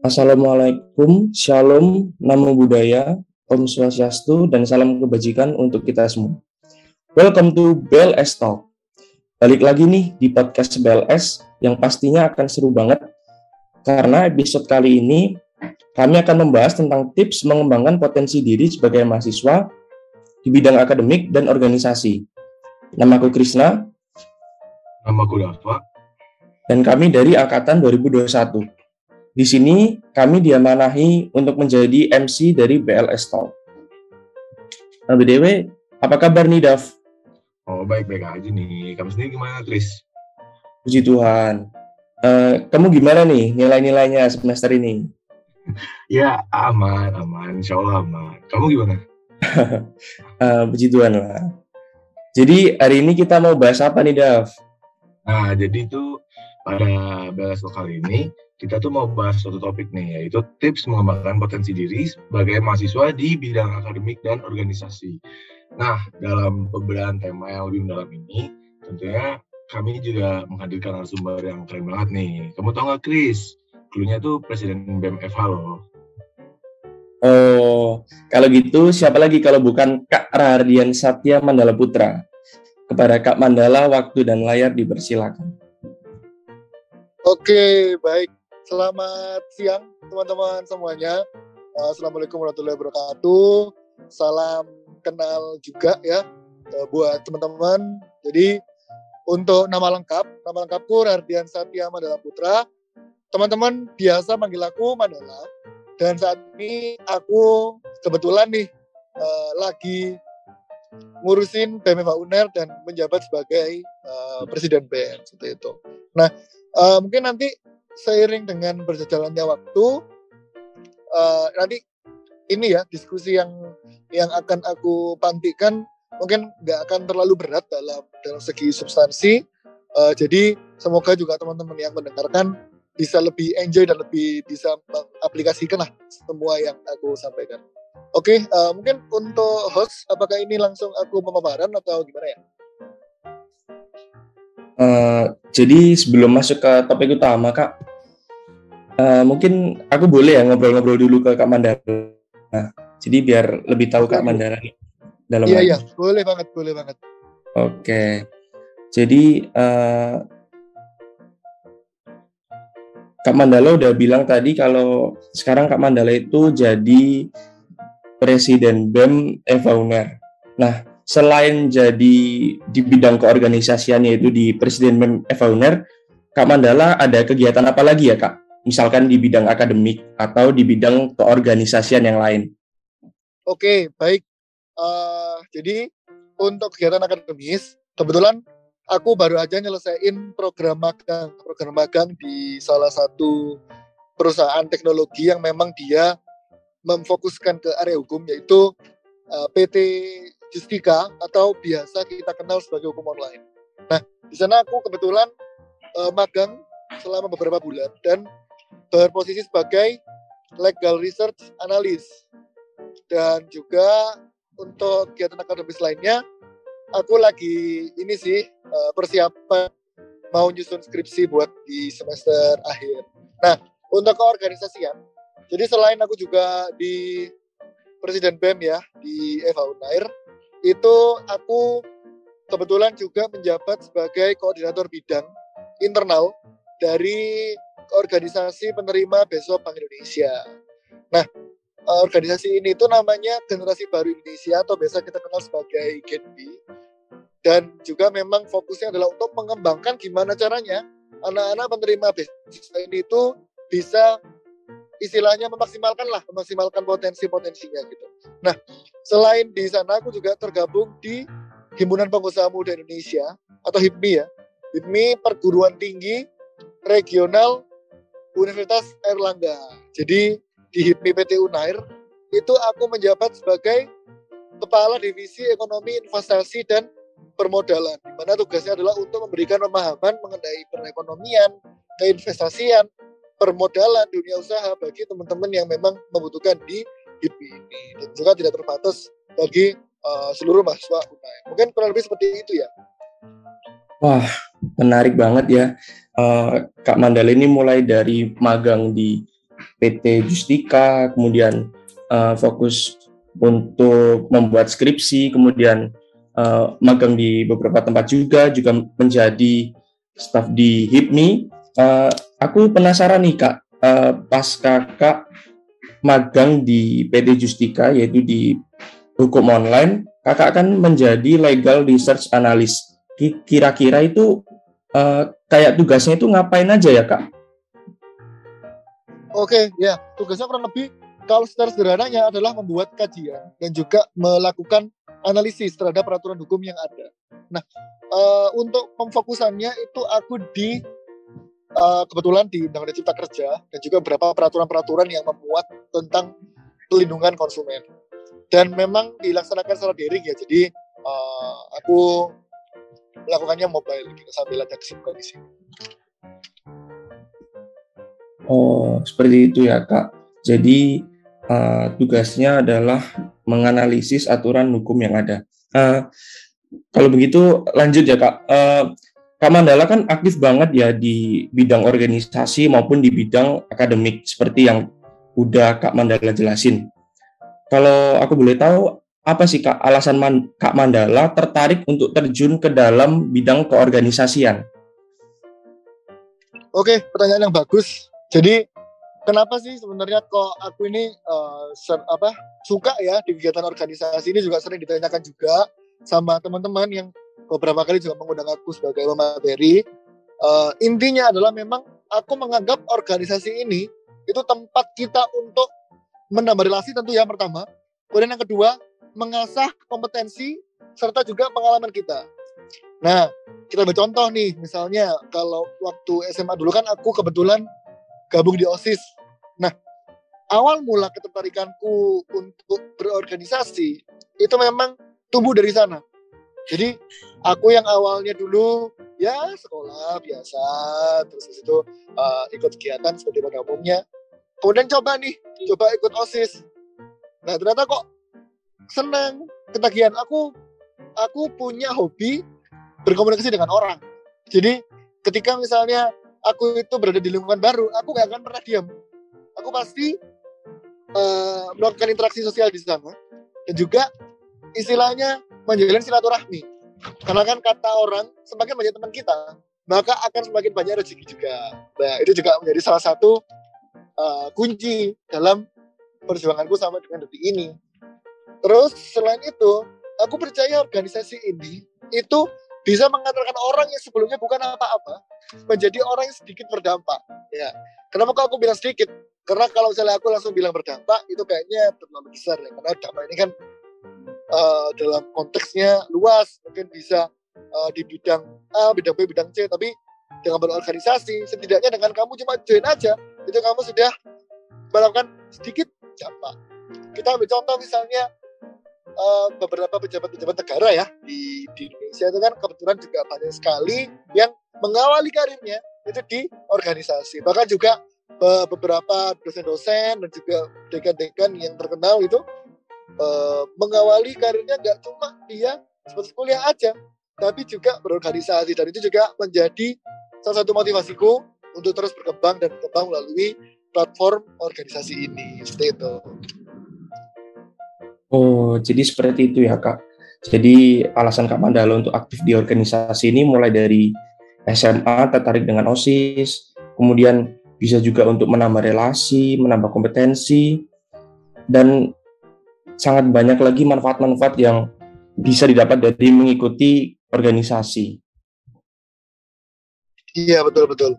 Assalamualaikum, Shalom, Namo Buddhaya, Om Swastiastu, dan salam kebajikan untuk kita semua. Welcome to BLS Talk. Balik lagi nih di podcast BLS yang pastinya akan seru banget karena episode kali ini kami akan membahas tentang tips mengembangkan potensi diri sebagai mahasiswa di bidang akademik dan organisasi. Namaku Krisna. Namaku Dava. Dan kami dari Angkatan 2021. Di sini kami diamanahi untuk menjadi MC dari BLS Talk. Nah, BDW, apa kabar nih, Dav? Oh, baik-baik aja nih. Kamu sendiri gimana, Tris? Puji Tuhan. Uh, kamu gimana nih nilai-nilainya semester ini? ya, aman, aman. Insya Allah aman. Kamu gimana? uh, puji Tuhan lah. Jadi hari ini kita mau bahas apa nih, Dav? Nah, jadi itu pada BLS kali ini kita tuh mau bahas suatu topik nih, yaitu tips mengembangkan potensi diri sebagai mahasiswa di bidang akademik dan organisasi. Nah, dalam pembelajaran tema yang lebih mendalam ini, tentunya kami juga menghadirkan narasumber yang keren banget nih. Kamu tau nggak, Chris? Dulunya tuh Presiden BMFH loh. Oh, kalau gitu siapa lagi kalau bukan Kak Rahardian Satya Mandala Putra? Kepada Kak Mandala, waktu dan layar dipersilakan. Oke, baik. Selamat siang teman-teman semuanya. Uh, Assalamualaikum warahmatullahi wabarakatuh. Salam kenal juga ya uh, buat teman-teman. Jadi untuk nama lengkap, nama lengkapku Rardian Satya Mandala Putra. Teman-teman biasa manggil aku Mandala. Dan saat ini aku kebetulan nih uh, lagi ngurusin BMFA UNER dan menjabat sebagai uh, Presiden BN seperti itu. Nah, uh, mungkin nanti seiring dengan berjalannya waktu uh, nanti ini ya diskusi yang yang akan aku pantikan mungkin nggak akan terlalu berat dalam dalam segi substansi uh, jadi semoga juga teman-teman yang mendengarkan bisa lebih enjoy dan lebih bisa mengaplikasikan lah semua yang aku sampaikan. Oke, okay, uh, mungkin untuk host, apakah ini langsung aku pemaparan atau gimana ya? Uh, jadi sebelum masuk ke topik utama kak, uh, mungkin aku boleh ya ngobrol-ngobrol dulu ke kak Mandara. Nah, jadi biar lebih tahu kak Mandara dalam. Iya iya, boleh banget, boleh banget. Oke, okay. jadi uh, Kak Mandala udah bilang tadi kalau sekarang Kak Mandala itu jadi Presiden BEM Eva Uner. Nah, selain jadi di bidang keorganisasian yaitu di Presiden Uner, Kak Mandala ada kegiatan apa lagi ya Kak? Misalkan di bidang akademik atau di bidang keorganisasian yang lain. Oke, baik. Uh, jadi untuk kegiatan akademis, kebetulan aku baru aja nyelesain program magang, program magang di salah satu perusahaan teknologi yang memang dia memfokuskan ke area hukum yaitu uh, eh, PT Justika atau biasa kita kenal sebagai hukum online. Nah, di sana aku kebetulan uh, magang selama beberapa bulan dan berposisi sebagai legal research analyst dan juga untuk kegiatan akademis lainnya aku lagi ini sih uh, persiapan mau nyusun skripsi buat di semester akhir. Nah, untuk keorganisasian, jadi selain aku juga di Presiden BEM ya di Eva Unair, itu aku kebetulan juga menjabat sebagai koordinator bidang internal dari organisasi penerima besok Bank Indonesia. Nah, organisasi ini itu namanya Generasi Baru Indonesia atau biasa kita kenal sebagai GENBI. Dan juga memang fokusnya adalah untuk mengembangkan gimana caranya anak-anak penerima beasiswa ini itu bisa istilahnya memaksimalkan lah, memaksimalkan potensi-potensinya gitu. Nah, selain di sana aku juga tergabung di Himpunan Pengusaha Muda Indonesia atau HIPMI ya. HIPMI Perguruan Tinggi Regional Universitas Erlangga. Jadi di HIPMI PT Unair itu aku menjabat sebagai Kepala Divisi Ekonomi Investasi dan Permodalan, di mana tugasnya adalah untuk memberikan pemahaman mengenai perekonomian, keinvestasian, permodalan dunia usaha bagi teman-teman yang memang membutuhkan di HIPMI ini dan juga tidak terbatas bagi uh, seluruh mahasiswa UNAI. Mungkin kurang lebih seperti itu ya. Wah, menarik banget ya. Uh, Kak Mandala ini mulai dari magang di PT Justika, kemudian uh, fokus untuk membuat skripsi, kemudian uh, magang di beberapa tempat juga, juga menjadi staf di HIPMI. Uh, aku penasaran nih kak, uh, pas kakak magang di PT Justika, yaitu di hukum online, kakak kan menjadi legal research analyst. Kira-kira itu uh, kayak tugasnya itu ngapain aja ya kak? Oke, ya tugasnya kurang lebih kalau secara sederhananya adalah membuat kajian dan juga melakukan analisis terhadap peraturan hukum yang ada. Nah, uh, untuk pemfokusannya itu aku di uh, kebetulan di Undang-Undang Cipta Kerja dan juga beberapa peraturan-peraturan yang memuat tentang pelindungan konsumen. Dan memang dilaksanakan secara daring ya, jadi uh, aku melakukannya mobile gitu sambil ada kesibukan di sini. Oh, seperti itu ya, Kak. Jadi uh, tugasnya adalah menganalisis aturan hukum yang ada. Uh, kalau begitu lanjut ya kak. Uh, kak Mandala kan aktif banget ya di bidang organisasi maupun di bidang akademik seperti yang udah kak Mandala jelasin. Kalau aku boleh tahu apa sih kak alasan Man kak Mandala tertarik untuk terjun ke dalam bidang keorganisasian? Oke, pertanyaan yang bagus. Jadi kenapa sih sebenarnya kok aku ini uh, apa suka ya di kegiatan organisasi ini juga sering ditanyakan juga sama teman-teman yang beberapa kali juga mengundang aku sebagai pemateri. Uh, intinya adalah memang aku menganggap organisasi ini itu tempat kita untuk menambah relasi tentu ya pertama. Kemudian yang kedua mengasah kompetensi serta juga pengalaman kita. Nah, kita bercontoh nih, misalnya kalau waktu SMA dulu kan aku kebetulan gabung di OSIS. Nah, awal mula ketertarikanku untuk berorganisasi itu memang tumbuh dari sana. Jadi aku yang awalnya dulu ya sekolah biasa, terus itu uh, ikut kegiatan seperti pada umumnya. Kemudian coba nih, coba ikut OSIS. Nah ternyata kok senang, ketagihan. Aku aku punya hobi berkomunikasi dengan orang. Jadi ketika misalnya aku itu berada di lingkungan baru, aku gak akan pernah diam. Aku pasti uh, melakukan interaksi sosial di sana dan juga istilahnya menjalin silaturahmi. Karena kan kata orang, semakin banyak teman kita, maka akan semakin banyak rezeki juga. Nah, itu juga menjadi salah satu uh, kunci dalam perjuanganku sampai dengan detik ini. Terus selain itu, aku percaya organisasi ini itu bisa mengantarkan orang yang sebelumnya bukan apa-apa menjadi orang yang sedikit berdampak. Ya, kenapa kok aku bilang sedikit? Karena kalau misalnya aku langsung bilang berdampak itu kayaknya terlalu besar ya. Karena dampak ini kan uh, dalam konteksnya luas, mungkin bisa uh, di bidang A, bidang B, bidang C, tapi dengan berorganisasi, setidaknya dengan kamu cuma join aja, itu kamu sudah melakukan sedikit dampak. Kita ambil contoh misalnya uh, beberapa pejabat-pejabat negara ya di, di Indonesia itu kan kebetulan juga banyak sekali yang mengawali karirnya itu di organisasi. Bahkan juga beberapa dosen-dosen dan juga dekan-dekan yang terkenal itu uh, mengawali karirnya nggak cuma dia seperti kuliah aja, tapi juga berorganisasi dan itu juga menjadi salah satu motivasiku untuk terus berkembang dan berkembang melalui platform organisasi ini seperti itu. Oh, jadi seperti itu ya kak. Jadi alasan Kak Mandala untuk aktif di organisasi ini mulai dari SMA tertarik dengan OSIS, kemudian bisa juga untuk menambah relasi, menambah kompetensi, dan sangat banyak lagi manfaat-manfaat yang bisa didapat dari mengikuti organisasi. Iya, betul-betul.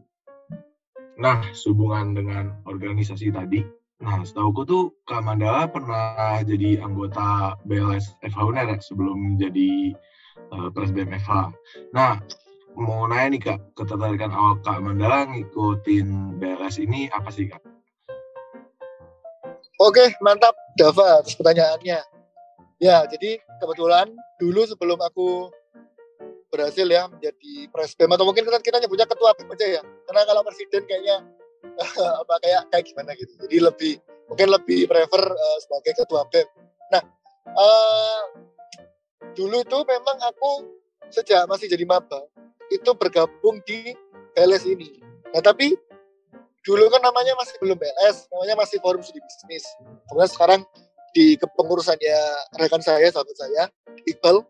Nah, sehubungan dengan organisasi tadi, Nah, setahu tuh Kak Mandala pernah jadi anggota BLS FH UNER ya, sebelum jadi uh, Presbem FH. Nah, mau nanya nih Kak, ketertarikan awal Kak Mandala ngikutin BLS ini apa sih Kak? Oke, mantap Dava atas pertanyaannya. Ya, jadi kebetulan dulu sebelum aku berhasil ya menjadi presbem atau mungkin kita, kita nyebutnya ketua BEM aja ya. Karena kalau presiden kayaknya apa kayak kayak gimana gitu jadi lebih mungkin lebih prefer uh, sebagai ketua bem nah uh, dulu itu memang aku sejak masih jadi maba itu bergabung di BLS ini. Nah tapi dulu kan namanya masih belum BLS, namanya masih Forum Studi Bisnis. Kemudian sekarang di kepengurusannya rekan saya, sahabat saya, Iqbal,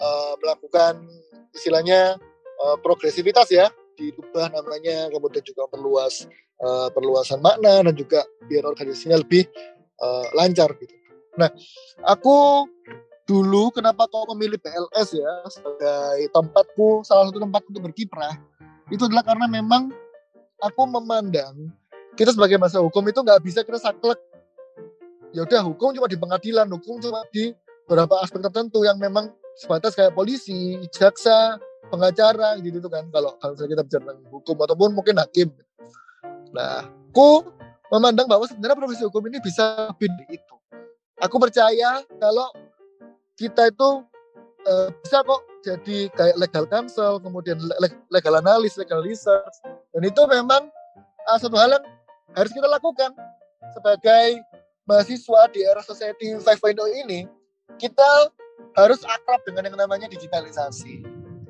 uh, melakukan istilahnya uh, progresivitas ya, diubah namanya, kemudian juga perluas uh, perluasan makna dan juga biar organisasinya lebih uh, lancar gitu. Nah, aku dulu kenapa kau memilih PLS ya sebagai tempatku salah satu tempat untuk berkiprah itu adalah karena memang aku memandang kita sebagai masa hukum itu nggak bisa kita saklek. Ya udah hukum cuma di pengadilan hukum cuma di beberapa aspek tertentu yang memang sebatas kayak polisi jaksa pengacara gitu tuh kan. Kalau kalau kita bicara tentang hukum ataupun mungkin hakim. Nah aku memandang bahwa sebenarnya profesi hukum ini bisa lebih itu. Aku percaya kalau kita itu uh, bisa kok jadi kayak legal counsel, kemudian legal analis, legal research, dan itu memang uh, satu hal yang harus kita lakukan sebagai mahasiswa di era society 5.0 ini, kita harus akrab dengan yang namanya digitalisasi.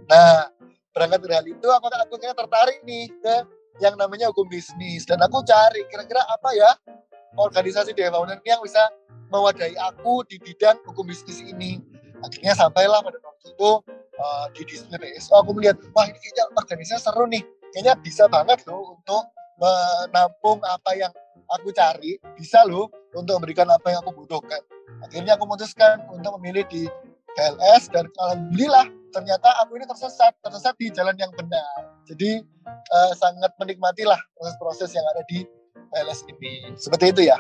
Nah, berangkat dari hal itu, aku aku tertarik nih ke yang namanya hukum bisnis dan aku cari kira-kira apa ya organisasi development yang bisa mewadahi aku di bidang hukum bisnis ini. Akhirnya sampailah pada waktu itu uh, di Disney BSO aku melihat, wah ini kayaknya organisasi seru nih. Kayaknya bisa banget loh untuk menampung apa yang aku cari, bisa loh untuk memberikan apa yang aku butuhkan. Akhirnya aku memutuskan untuk memilih di PLS dan alhamdulillah ternyata aku ini tersesat, tersesat di jalan yang benar. Jadi uh, sangat menikmatilah proses-proses yang ada di PLS ini. Seperti itu ya.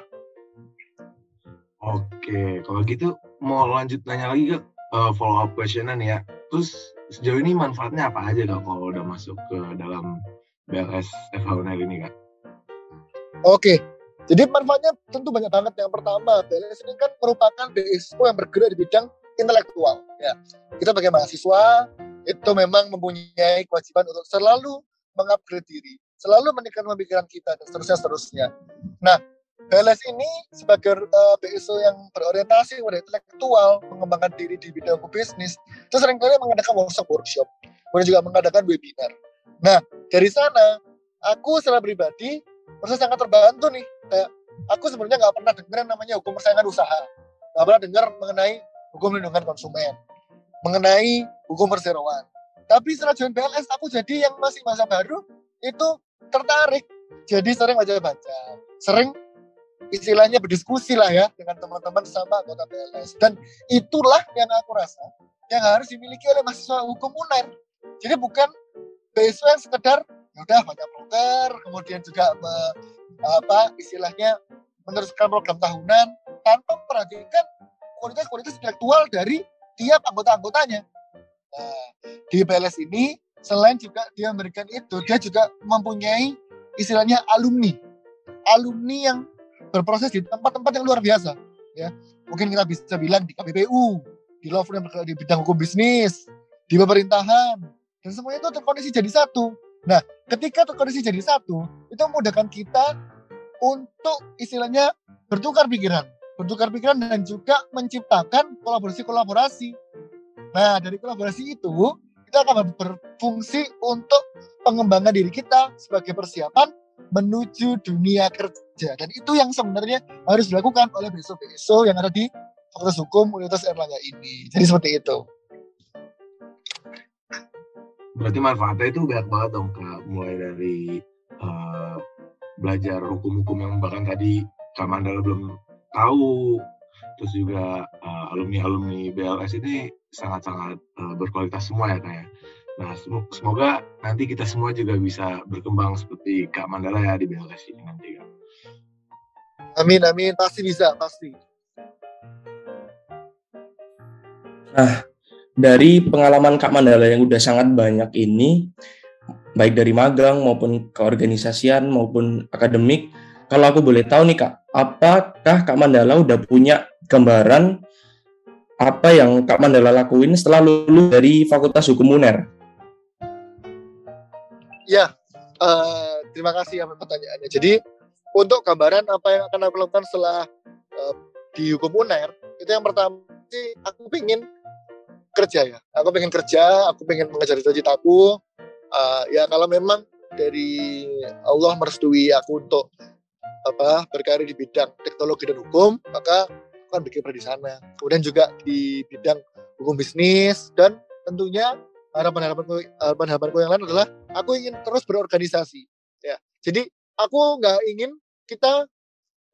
Oke, kalau gitu mau lanjut nanya lagi ke uh, follow up questionan ya. Terus sejauh ini manfaatnya apa aja kak kalau udah masuk ke dalam BLS FH ini kak? Oke, jadi manfaatnya tentu banyak banget. Yang pertama, BLS ini kan merupakan BSO yang bergerak di bidang intelektual. Ya, kita sebagai mahasiswa itu memang mempunyai kewajiban untuk selalu mengupgrade diri, selalu meningkatkan pemikiran kita dan seterusnya seterusnya. Nah, BLS ini sebagai uh, eh, BSO yang berorientasi pada intelektual, mengembangkan diri di bidang bisnis, itu sering kali mengadakan workshop-workshop, kemudian juga mengadakan webinar. Nah, dari sana, aku secara pribadi merasa sangat terbantu nih. Kayak, aku sebenarnya nggak pernah dengar namanya hukum persaingan usaha. Nggak pernah dengar mengenai hukum lindungan konsumen, mengenai hukum perseroan. Tapi setelah join BLS, aku jadi yang masih masa baru, itu tertarik. Jadi sering baca-baca, sering istilahnya berdiskusi lah ya dengan teman-teman sama anggota PLS dan itulah yang aku rasa yang harus dimiliki oleh mahasiswa hukum UNER. Jadi bukan BSU yang sekedar ya udah banyak proker kemudian juga me, apa istilahnya meneruskan program tahunan tanpa memperhatikan kualitas-kualitas intelektual dari tiap anggota-anggotanya. Nah, di PLS ini selain juga dia memberikan itu dia juga mempunyai istilahnya alumni. Alumni yang berproses di tempat-tempat yang luar biasa ya. Mungkin kita bisa bilang di KPPU di law firm di bidang hukum bisnis di pemerintahan dan semuanya itu terkondisi jadi satu. Nah ketika terkondisi jadi satu itu memudahkan kita untuk istilahnya bertukar pikiran. Bertukar pikiran dan juga menciptakan kolaborasi-kolaborasi. Nah dari kolaborasi itu kita akan berfungsi untuk pengembangan diri kita sebagai persiapan menuju dunia kerja. Dan itu yang sebenarnya harus dilakukan oleh besok-besok yang ada di Fakultas Hukum Universitas Erlangga ini. Jadi seperti itu. Berarti manfaatnya itu banyak banget dong kak. Mulai dari uh, belajar hukum-hukum yang bahkan tadi Kak Mandala belum tahu. Terus juga uh, eh, alumni alumni BLS ini sangat-sangat uh, berkualitas semua ya kayak Nah, semoga nanti kita semua juga bisa berkembang seperti Kak Mandala ya di BLS ini nanti Kak. Amin, amin. Pasti bisa, pasti. Nah, dari pengalaman Kak Mandala yang udah sangat banyak ini, baik dari magang maupun keorganisasian maupun akademik, kalau aku boleh tahu nih Kak, apakah Kak Mandala udah punya gambaran apa yang Kak Mandala lakuin setelah lulus dari Fakultas Hukum UNER? Ya, uh, terima kasih atas pertanyaannya. Jadi untuk gambaran apa yang akan aku lakukan setelah uh, di hukum UNER, itu yang pertama sih aku ingin kerja ya. Aku pengen kerja, aku pengen mengejar cita-citaku, uh, ya kalau memang dari Allah merestui aku untuk apa berkarir di bidang teknologi dan hukum maka aku akan bikin di sana kemudian juga di bidang hukum bisnis dan tentunya harapan-harapanku harapan-harapanku yang lain adalah aku ingin terus berorganisasi ya jadi aku nggak ingin kita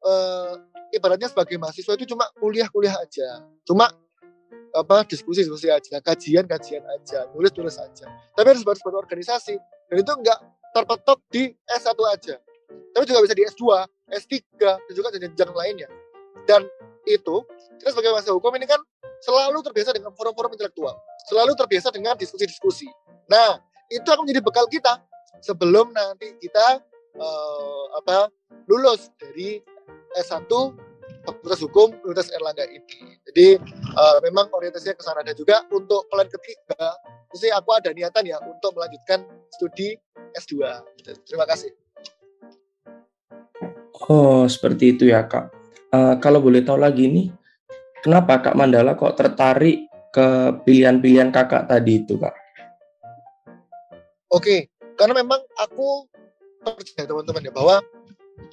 uh, ibaratnya sebagai mahasiswa itu cuma kuliah-kuliah aja cuma apa diskusi-diskusi aja, kajian-kajian aja, nulis-nulis aja. Tapi harus harus berorganisasi. Dan itu enggak terpetok di S1 aja. Tapi juga bisa di S2, S3, dan juga jenjang lainnya. Dan itu, kita sebagai mahasiswa hukum ini kan selalu terbiasa dengan forum-forum intelektual. Selalu terbiasa dengan diskusi-diskusi. Nah, itu akan menjadi bekal kita sebelum nanti kita uh, apa lulus dari S1 Fakultas Hukum Universitas Erlangga ini. Jadi uh, memang orientasinya ke sana dan juga untuk plan ketiga, mesti aku ada niatan ya untuk melanjutkan studi S2. Terima kasih. Oh, seperti itu ya, Kak. Uh, kalau boleh tahu lagi nih, kenapa Kak Mandala kok tertarik ke pilihan-pilihan Kakak tadi itu, Kak? Oke, karena memang aku percaya teman-teman ya bahwa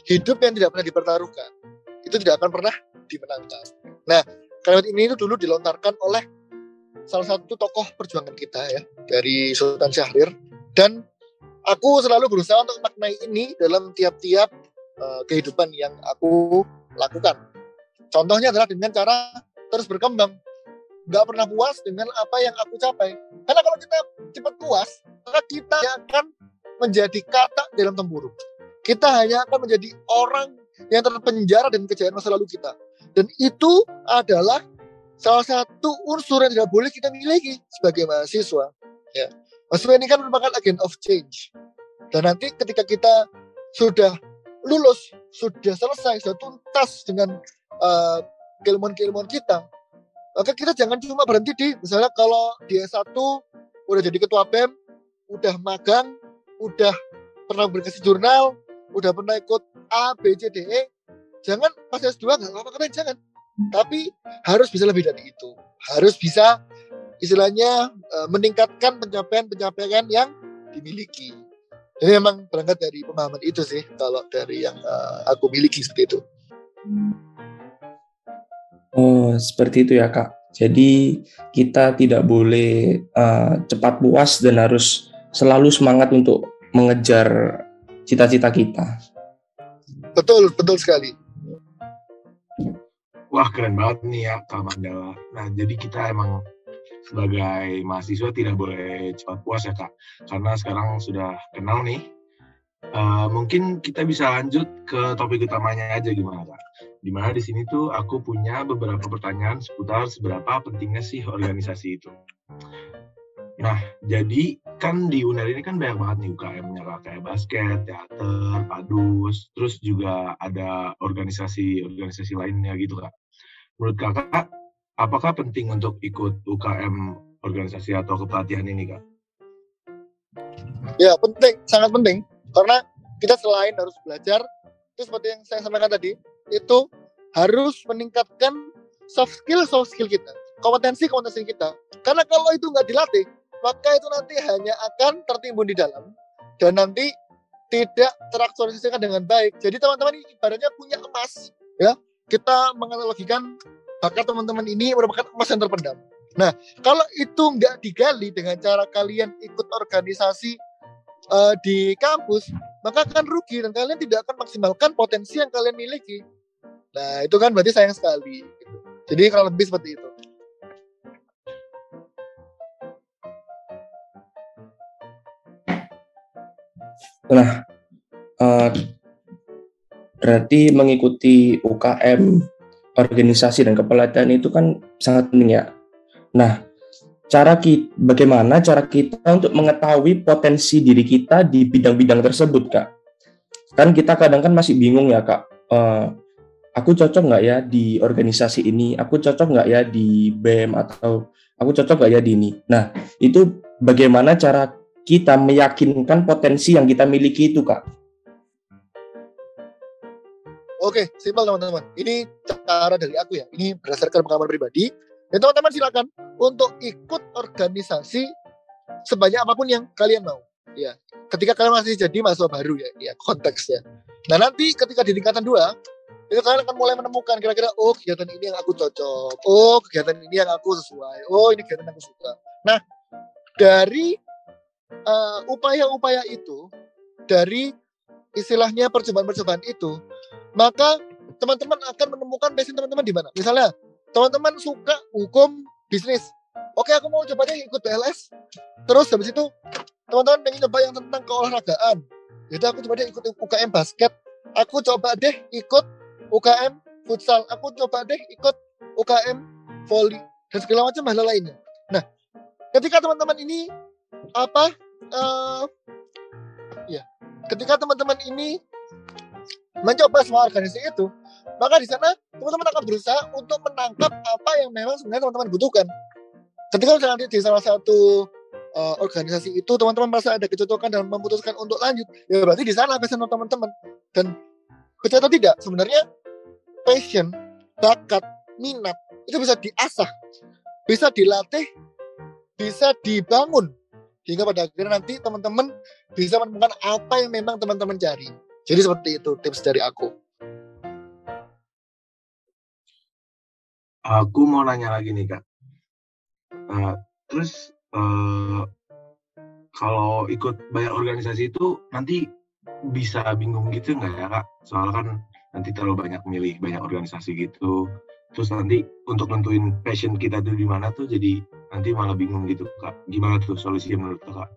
hidup yang tidak pernah dipertaruhkan itu tidak akan pernah dimenangkan. Nah, kalimat ini itu dulu dilontarkan oleh salah satu tokoh perjuangan kita ya dari Sultan Syahrir dan aku selalu berusaha untuk maknai ini dalam tiap-tiap uh, kehidupan yang aku lakukan. Contohnya adalah dengan cara terus berkembang. Gak pernah puas dengan apa yang aku capai. Karena kalau kita cepat puas, maka kita akan menjadi kata dalam tempurung. Kita hanya akan menjadi orang yang terpenjara dan kejayaan masa lalu kita. Dan itu adalah salah satu unsur yang tidak boleh kita miliki sebagai mahasiswa. Ya. Mahasiswa ini kan merupakan agent of change. Dan nanti ketika kita sudah lulus, sudah selesai, sudah tuntas dengan uh, keilmuan-keilmuan kita, maka kita jangan cuma berhenti di, misalnya kalau di S1 udah jadi ketua BEM, udah magang, udah pernah berkasih jurnal, udah pernah ikut A, B, C, D, E, jangan pas S2 nggak apa-apa keren, jangan. Tapi harus bisa lebih dari itu. Harus bisa istilahnya uh, meningkatkan pencapaian-pencapaian yang dimiliki. Jadi memang berangkat dari pemahaman itu sih kalau dari yang uh, aku miliki seperti itu. Oh, seperti itu ya, Kak. Jadi kita tidak boleh uh, cepat puas dan harus selalu semangat untuk mengejar cita-cita kita. Betul, betul sekali. Wah keren banget nih ya Kak Mandala. Nah jadi kita emang sebagai mahasiswa tidak boleh cepat puas ya Kak. Karena sekarang sudah kenal nih. Uh, mungkin kita bisa lanjut ke topik utamanya aja gimana Kak. Di mana di sini tuh aku punya beberapa pertanyaan seputar seberapa pentingnya sih organisasi itu. Nah, jadi kan di UNER ini kan banyak banget nih UKM-nya kayak basket, teater, padus, terus juga ada organisasi-organisasi lainnya gitu kak. Menurut kakak, apakah penting untuk ikut UKM organisasi atau kepelatihan ini kak? Ya penting, sangat penting karena kita selain harus belajar, itu seperti yang saya sampaikan tadi, itu harus meningkatkan soft skill soft skill kita, kompetensi kompetensi kita. Karena kalau itu nggak dilatih, maka itu nanti hanya akan tertimbun di dalam dan nanti tidak teraktualisasikan dengan baik. Jadi teman-teman ini ibaratnya punya emas, ya. Kita menganalogikan bakat teman-teman ini merupakan emas yang terpendam. Nah, kalau itu nggak digali dengan cara kalian ikut organisasi uh, di kampus, maka akan rugi dan kalian tidak akan maksimalkan potensi yang kalian miliki. Nah, itu kan berarti sayang sekali. Gitu. Jadi kalau lebih seperti itu. Nah, uh, berarti mengikuti UKM, organisasi dan kepelatihan itu kan sangat penting ya. Nah, cara kita, bagaimana cara kita untuk mengetahui potensi diri kita di bidang-bidang tersebut, kak? Kan kita kadang kan masih bingung ya, kak. Uh, aku cocok nggak ya di organisasi ini? Aku cocok nggak ya di BEM atau aku cocok nggak ya di ini? Nah, itu bagaimana cara kita meyakinkan potensi yang kita miliki itu, Kak? Oke, simpel teman-teman. Ini cara dari aku ya. Ini berdasarkan pengalaman pribadi. Dan teman-teman silakan untuk ikut organisasi sebanyak apa pun yang kalian mau. ya ketika kalian masih jadi mahasiswa baru ya ya konteksnya nah nanti ketika di tingkatan dua itu kalian akan mulai menemukan kira-kira oh kegiatan ini yang aku cocok. Oh kegiatan ini yang aku sesuai. Oh ini kegiatan yang aku suka. Nah dari uh, upaya-upaya itu dari istilahnya percobaan-percobaan itu maka teman-teman akan menemukan passion teman-teman di mana? Misalnya teman-teman suka hukum bisnis. Oke aku mau coba deh ikut BLS terus habis itu teman-teman pengen coba yang tentang keolahragaan. Jadi aku coba deh ikut UKM basket. Aku coba deh ikut UKM futsal. Aku coba deh ikut UKM volley dan segala macam hal lainnya. Nah ketika teman-teman ini apa uh, ya ketika teman-teman ini mencoba semua organisasi itu maka di sana teman-teman akan berusaha untuk menangkap apa yang memang sebenarnya teman-teman butuhkan. Ketika nanti di salah satu uh, organisasi itu teman-teman merasa ada kecocokan dan memutuskan untuk lanjut ya berarti di sana passion teman-teman. Dan betul atau tidak sebenarnya passion bakat minat itu bisa diasah bisa dilatih bisa dibangun hingga pada akhirnya nanti teman-teman bisa menemukan apa yang memang teman-teman cari. Jadi seperti itu tips dari aku. Aku mau nanya lagi nih kak. Uh, terus uh, kalau ikut banyak organisasi itu nanti bisa bingung gitu nggak ya kak? Soalnya kan nanti terlalu banyak milih banyak organisasi gitu. Terus nanti untuk nentuin passion kita tuh di mana tuh jadi nanti malah bingung gitu kak. Gimana tuh solusinya menurut kak?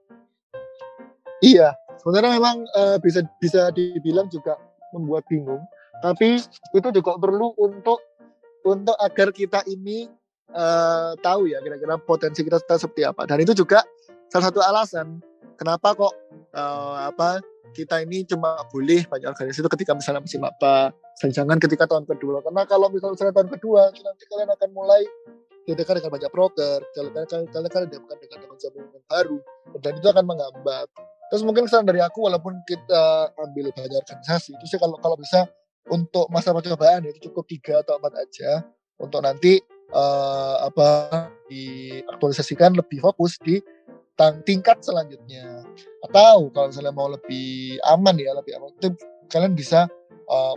Iya sebenarnya memang uh, bisa bisa dibilang juga membuat bingung. Tapi itu juga perlu untuk untuk agar kita ini uh, tahu ya kira-kira potensi kita seperti apa. Dan itu juga salah satu alasan kenapa kok uh, apa kita ini cuma boleh banyak organisasi itu ketika misalnya musim apa jangan ketika tahun kedua. Karena kalau misalnya tahun kedua nanti kalian akan mulai diadakan dengan banyak proker kalian kalian kalian akan diadakan dengan yang baru dan itu akan menghambat. Terus mungkin saran dari aku walaupun kita ambil banyak organisasi itu sih kalau kalau bisa untuk masa percobaan itu cukup tiga atau empat aja. Untuk nanti uh, apa diaktualisasikan lebih fokus di tingkat selanjutnya atau kalau misalnya mau lebih aman ya lebih aman itu kalian bisa uh,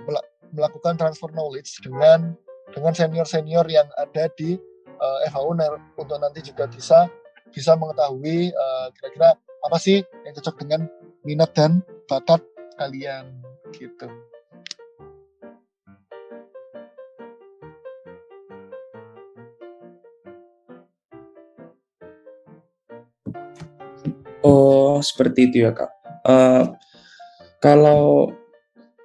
melakukan transfer knowledge dengan dengan senior senior yang ada di uh, eh, FH untuk nanti juga bisa bisa mengetahui kira-kira uh, apa sih yang cocok dengan minat dan bakat kalian gitu. Oh, seperti itu ya, Kak. Uh, kalau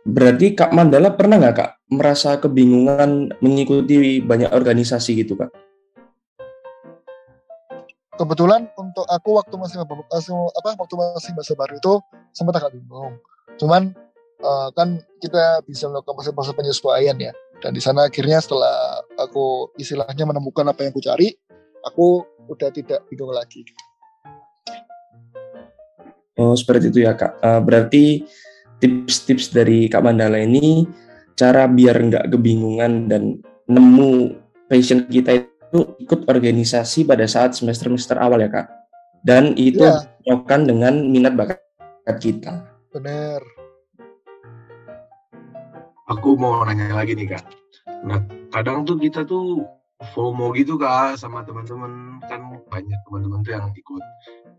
berarti Kak Mandala pernah nggak, Kak, merasa kebingungan mengikuti banyak organisasi gitu, Kak? Kebetulan untuk aku waktu masih apa waktu masih masa baru itu sempat agak bingung. Cuman uh, kan kita bisa melakukan masa-masa penyesuaian ya. Dan di sana akhirnya setelah aku istilahnya menemukan apa yang aku cari, aku udah tidak bingung lagi. Oh, seperti itu ya, Kak. Uh, berarti tips-tips dari Kak Mandala ini cara biar nggak kebingungan dan nemu passion kita itu ikut organisasi pada saat semester-semester awal ya, Kak. Dan itu ya. dengan minat bakat kita. Benar. Aku mau nanya lagi nih, Kak. Nah, kadang tuh kita tuh FOMO gitu kak sama teman-teman kan banyak teman-teman tuh yang ikut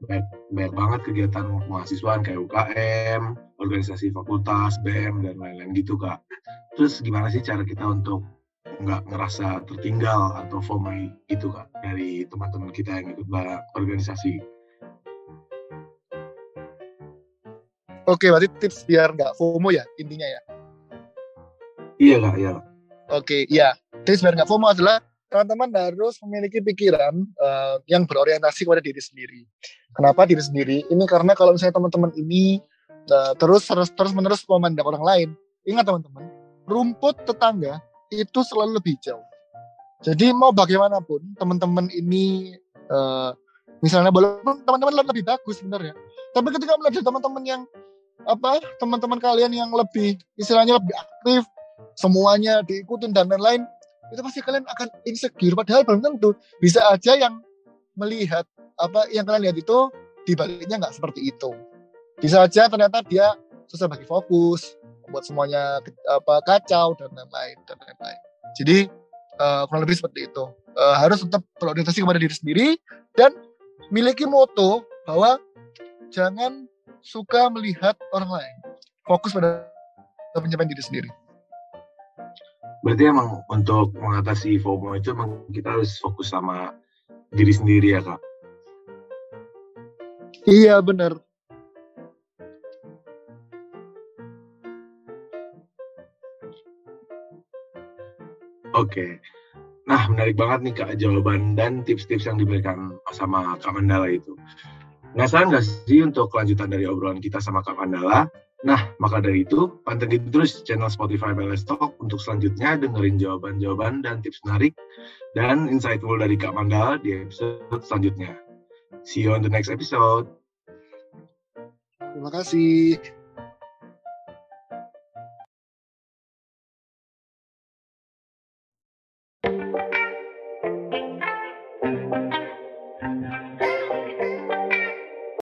banyak, banyak banget kegiatan mahasiswaan kayak UKM, organisasi fakultas, BM dan lain-lain gitu kak. Terus gimana sih cara kita untuk nggak ngerasa tertinggal atau FOMO gitu kak dari teman-teman kita yang ikut banyak organisasi? Oke, berarti tips biar nggak FOMO ya intinya ya? Iya kak, iya. Oke, iya. Tips biar nggak FOMO adalah teman-teman harus memiliki pikiran uh, yang berorientasi kepada diri sendiri. Kenapa diri sendiri? Ini karena kalau misalnya teman-teman ini uh, terus terus terus menerus memandang orang lain, ingat teman-teman, rumput tetangga itu selalu lebih jauh. Jadi mau bagaimanapun teman-teman ini uh, misalnya walaupun teman-teman lebih bagus sebenarnya, tapi ketika melihat teman-teman yang apa teman-teman kalian yang lebih istilahnya lebih aktif, semuanya diikutin dan lain-lain, itu pasti kalian akan insecure padahal belum tentu bisa aja yang melihat apa yang kalian lihat itu dibaliknya nggak seperti itu. Bisa aja ternyata dia susah bagi fokus buat semuanya apa kacau dan lain-lain dan lain-lain. Jadi uh, kurang lebih seperti itu. Uh, harus tetap berorientasi kepada diri sendiri dan miliki moto bahwa jangan suka melihat orang lain. Fokus pada pencapaian diri sendiri. Berarti emang untuk mengatasi FOMO itu emang kita harus fokus sama diri sendiri ya kak iya benar Oke. Nah, menarik banget nih Kak jawaban dan tips-tips yang diberikan sama Kak Mandala itu. Penasaran nggak sih untuk kelanjutan dari obrolan kita sama Kak Mandala? Nah, maka dari itu, pantengin terus channel Spotify BLS Talk untuk selanjutnya dengerin jawaban-jawaban dan tips menarik dan insightful dari Kak Mandala di episode selanjutnya. See you on the next episode. Terima kasih.